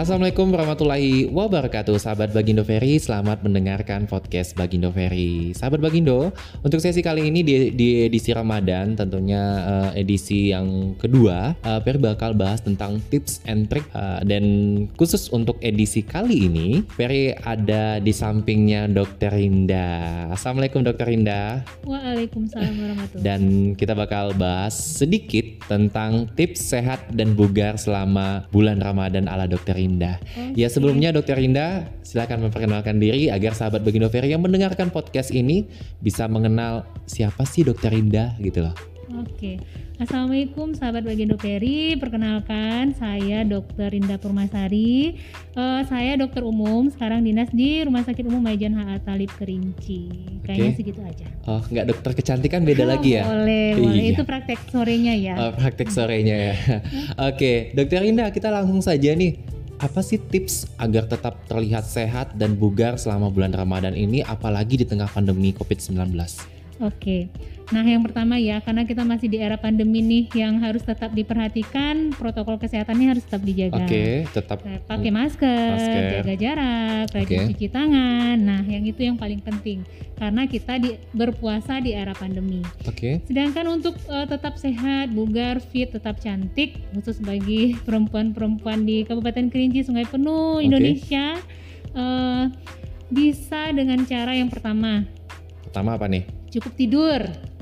Assalamualaikum warahmatullahi wabarakatuh Sahabat Bagindo Ferry, selamat mendengarkan podcast Bagindo Ferry Sahabat Bagindo, untuk sesi kali ini di, di edisi Ramadan Tentunya uh, edisi yang kedua uh, Ferry bakal bahas tentang tips and trick uh, Dan khusus untuk edisi kali ini Ferry ada di sampingnya Dr. Rinda Assalamualaikum Dr. Rinda Waalaikumsalam warahmatullahi Dan kita bakal bahas sedikit tentang tips sehat dan bugar selama bulan Ramadan ala Dr. Rinda Rinda. Okay. Ya sebelumnya Dokter Rinda silakan memperkenalkan diri agar sahabat Bagindo Ferry yang mendengarkan podcast ini bisa mengenal siapa sih Dokter Rinda gitu loh. Oke, Assalamualaikum sahabat Bagindo Ferry. Perkenalkan saya Dokter Rinda Purmasari. Uh, saya dokter umum, sekarang dinas di Rumah Sakit Umum Majan HA Talib Kerinci. Kayaknya segitu aja. Oh, nggak dokter kecantikan beda oh, lagi ya? Boleh, boleh. Iya. Itu praktek sorenya ya. Oh, praktek sorenya ya. Oke, Dokter Rinda, kita langsung saja nih apa sih tips agar tetap terlihat sehat dan bugar selama bulan Ramadan ini apalagi di tengah pandemi COVID-19? Oke. Nah, yang pertama ya, karena kita masih di era pandemi nih yang harus tetap diperhatikan, protokol kesehatannya harus tetap dijaga. Oke, tetap nah, pakai masker, masker, jaga jarak, rajin okay. cuci tangan. Nah, yang itu yang paling penting karena kita di, berpuasa di era pandemi. Oke. Sedangkan untuk uh, tetap sehat, bugar, fit, tetap cantik, khusus bagi perempuan-perempuan di Kabupaten Kerinci, Sungai Penuh, okay. Indonesia, uh, bisa dengan cara yang pertama. Pertama apa nih? Cukup tidur.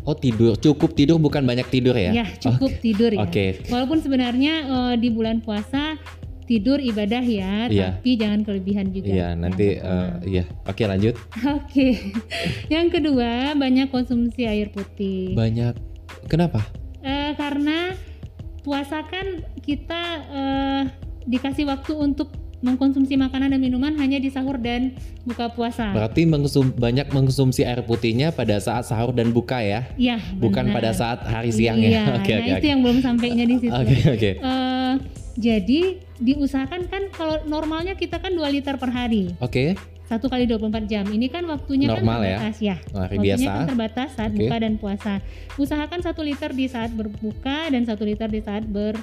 Oh tidur, cukup tidur bukan banyak tidur ya? Ya cukup okay. tidur ya. Oke. Okay. Walaupun sebenarnya uh, di bulan puasa tidur ibadah ya, yeah. tapi jangan kelebihan juga. Iya, nanti uh, iya. Oke, okay, lanjut. Oke. Okay. Yang kedua, banyak konsumsi air putih. Banyak. Kenapa? Uh, karena puasa kan kita uh, dikasih waktu untuk mengkonsumsi makanan dan minuman hanya di sahur dan buka puasa. Berarti mengkonsum, banyak mengkonsumsi air putihnya pada saat sahur dan buka ya? Iya. Bukan pada saat hari siang ya? Iya. Oke, okay, nah okay, itu okay. yang belum sampainya di situ. Oke, okay, oke. Okay. Uh, eh, jadi diusahakan kan kalau normalnya kita kan 2 liter per hari. Oke. Okay. Satu kali 24 jam. Ini kan waktunya kan Normal kan terbatas ya. ya. Hari waktunya biasa. kan terbatas saat okay. buka dan puasa. Usahakan satu liter di saat berbuka dan satu liter di saat ber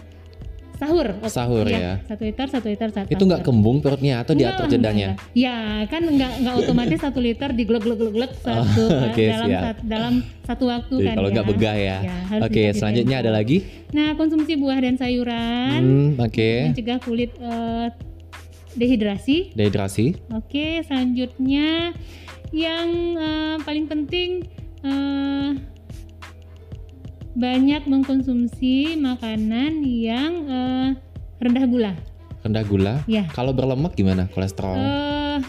sahur. Sahur ya. ya. Satu liter, satu liter, satu. Itu nggak kembung perutnya atau enggak, diatur jedanya? Ya kan nggak nggak otomatis satu liter diglek glek glek glek oh, satu oh, okay, dalam sat, dalam satu waktu Jadi kan. Kalau nggak ya. begah ya. ya Oke, okay, selanjutnya ada lagi? Nah, konsumsi buah dan sayuran. Hmm, Oke. Okay. Mencegah kulit uh, dehidrasi. Dehidrasi. Oke, okay, selanjutnya yang uh, paling penting uh, banyak mengkonsumsi makanan yang uh, rendah gula. Rendah gula? Ya. Kalau berlemak gimana kolesterol? Uh,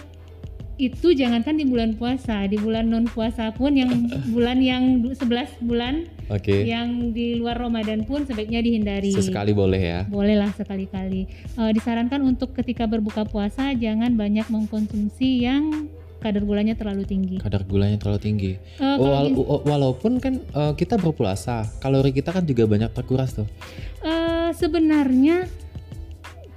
itu jangankan di bulan puasa, di bulan non puasa pun yang bulan yang 11 bulan okay. yang di luar Ramadan pun sebaiknya dihindari. Sesekali boleh ya? Bolehlah sekali-kali. Uh, disarankan untuk ketika berbuka puasa jangan banyak mengkonsumsi yang kadar gulanya terlalu tinggi. Kadar gulanya terlalu tinggi. Uh, Wala walaupun kan uh, kita berpuasa, kalori kita kan juga banyak terkuras tuh. Uh, sebenarnya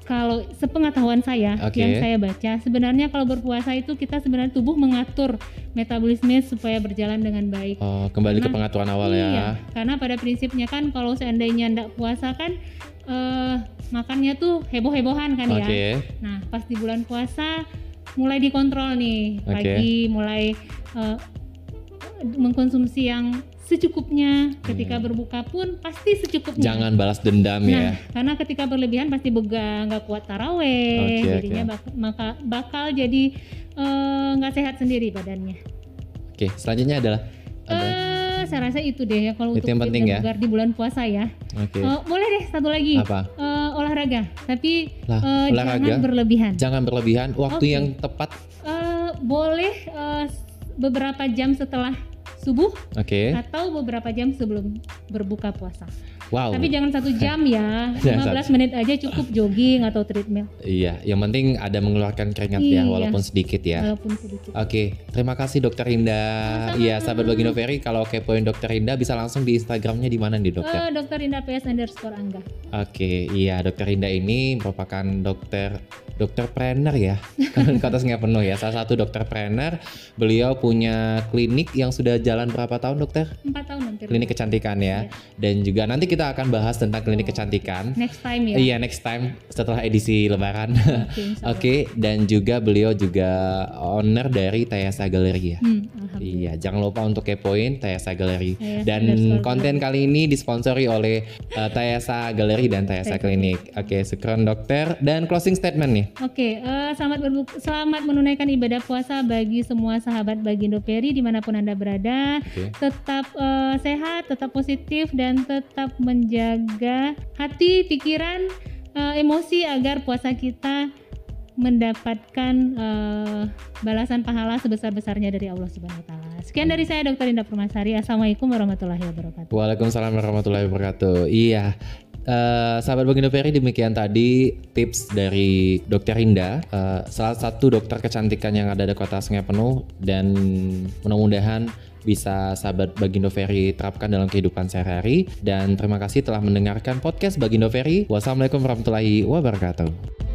kalau sepengetahuan saya okay. yang saya baca, sebenarnya kalau berpuasa itu kita sebenarnya tubuh mengatur metabolisme supaya berjalan dengan baik. Oh, kembali karena, ke pengaturan awal ya. iya, ya. Karena pada prinsipnya kan kalau seandainya tidak puasa kan uh, makannya tuh heboh-hebohan kan okay. ya. Nah, pas di bulan puasa mulai dikontrol nih okay. lagi mulai uh, mengkonsumsi yang secukupnya ketika hmm. berbuka pun pasti secukupnya jangan balas dendam nah, ya karena ketika berlebihan pasti bega nggak kuat taraweh okay, jadinya okay. Bak maka bakal jadi eh, nggak uh, sehat sendiri badannya oke okay, selanjutnya adalah uh, saya rasa itu deh ya kalau untuk yang penting ya. di bulan puasa ya. Okay. Uh, eh, boleh deh satu lagi. Apa? Uh, olahraga, tapi lah, uh, olahraga, jangan berlebihan. Jangan berlebihan. Waktu okay. yang tepat. Uh, boleh uh, beberapa jam setelah subuh. Okay. Atau beberapa jam sebelum berbuka puasa. Wow. Tapi jangan satu jam ya, 15 menit aja cukup jogging atau treadmill. Iya, yang penting ada mengeluarkan keringat ya, iya. ya, walaupun sedikit ya. Walaupun sedikit. Oke, terima kasih Dokter Rinda. Iya, sahabat Bagindo Ferry, kalau kepoin Dokter Rinda bisa langsung di Instagramnya di mana nih dokter? Uh, dokter Rinda PS underscore Angga. Oke, iya Dokter Rinda ini merupakan dokter dokter trainer ya, kata nggak penuh ya. Salah satu dokter trainer, beliau punya klinik yang sudah jalan berapa tahun dokter? Empat tahun hampir. Klinik kecantikan ya. Iya. Dan juga nanti kita kita akan bahas tentang klinik kecantikan. Next time ya. Iya, next time setelah edisi lebaran. Oke, okay, okay, dan juga beliau juga owner dari Tayasa Gallery ya. Hmm, iya, jangan lupa untuk kepoin Tayasa Gallery. Tayasa dan konten kali ini disponsori oleh uh, Tayasa Gallery dan Tayasa Klinik. Oke, okay, syukron dokter dan closing statement nih. Oke, okay, uh, eh, selamat berbuka, selamat menunaikan ibadah puasa bagi semua sahabat Bagindo Peri di mana pun anda berada. Okay. Tetap uh, sehat, tetap positif dan tetap menjaga hati, pikiran, uh, emosi agar puasa kita mendapatkan uh, balasan pahala sebesar-besarnya dari Allah Subhanahu wa taala. Sekian dari saya Dr. Indah Permasari. Assalamualaikum warahmatullahi wabarakatuh. Waalaikumsalam warahmatullahi wabarakatuh. Iya, Uh, sahabat Bagindo Ferry demikian tadi tips dari Dokter Indah, uh, salah satu dokter kecantikan yang ada di kota Sungai Penuh dan mudah-mudahan bisa sahabat Bagindo Ferry terapkan dalam kehidupan sehari-hari dan terima kasih telah mendengarkan podcast Bagindo Ferry. Wassalamualaikum warahmatullahi wabarakatuh.